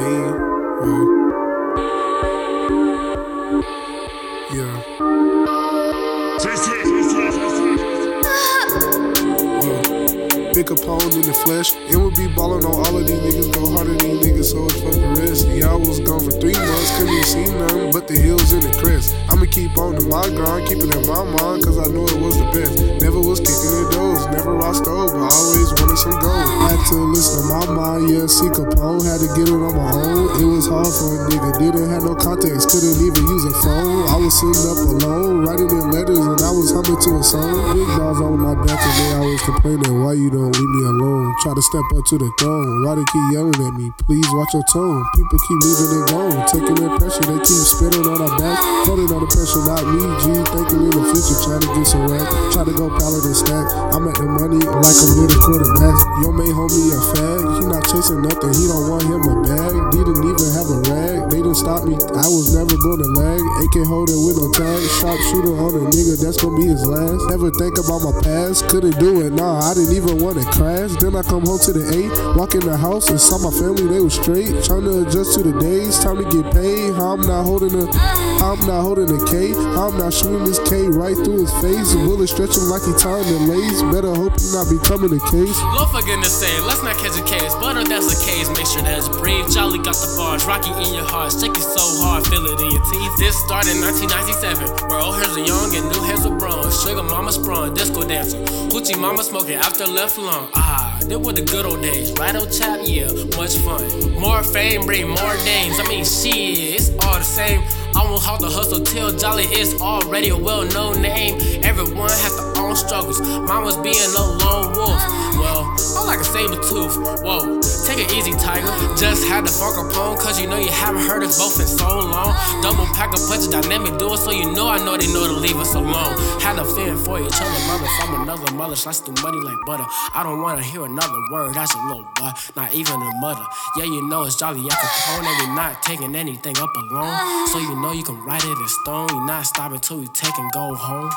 Pick a pawn in the flesh, and we'll be ballin' on all of these niggas. Go harder than these niggas, so it's fucking rest. Yeah, I was gone for three months, couldn't even see nothing but the hills and the crest. I'ma keep on to my grind, keep it in my mind, cause I know it was the best. Never was kicking the doors, never lost over, always wanted. To listen to my mind, yeah, see Capone, had to get it on my own. It was hard for a nigga, didn't have no context, couldn't even use a phone. I was sitting up alone, writing in letters, and to a song. Big dogs on my back today, I was complaining, why you don't leave me alone? Try to step up to the throne, why they keep yelling at me? Please watch your tone. People keep leaving it gone, taking their pressure, they keep spitting on our back, putting on the pressure, not me, G, thinking in the future, trying to get some rap, try to go pallet and stack. I'm at the money like near the quarterback. Your main homie a fag, he not chasing nothing, he don't want him a bag, didn't even have a rag, they didn't stop me, I was never gonna lag, AK holding with no tag, sharp shooter on a nigga, that's gonna be his Never think about my past, couldn't do it, nah, I didn't even wanna crash. Then I come home to the eight, walk in the house and saw my family, they was straight, trying to adjust to the days, time to get paid. How I'm not holding a, I'm not holding a K, I'm not shooting this K right through his face. Bullet stretching like he tying the lace. Better hope he not becoming a case. Lord for goodness sake, let's not catch a case. But if that's a case, make sure that's brave. Jolly got the bars, rocky in your heart, shake it so hard, feel it in your teeth. This started in 1997, where old hairs are young and new Sugar mama sprung, disco dancer, hoochie mama smoking after left lung. Ah, they were the good old days, right old chap? Yeah, much fun. More fame, bring more names. I mean, shit, it's all the same. I won't halt the hustle till Jolly is already a well-known name. Everyone has their own struggles. Mine was being a lone wolf. I'm like a saber tooth. Whoa, take it easy, tiger. Just had to fuck upon, cause you know you haven't heard us both in so long. Double pack of punches, dynamic duo, so you know I know they know to leave us alone. Had a feeling for each other, mother from another mother, slice through money like butter. I don't wanna hear another word, that's a little boy, not even a mother. Yeah, you know it's Jolly at Capone, and we not taking anything up alone. So you know you can write it in stone, you're not stopping till we take and go home.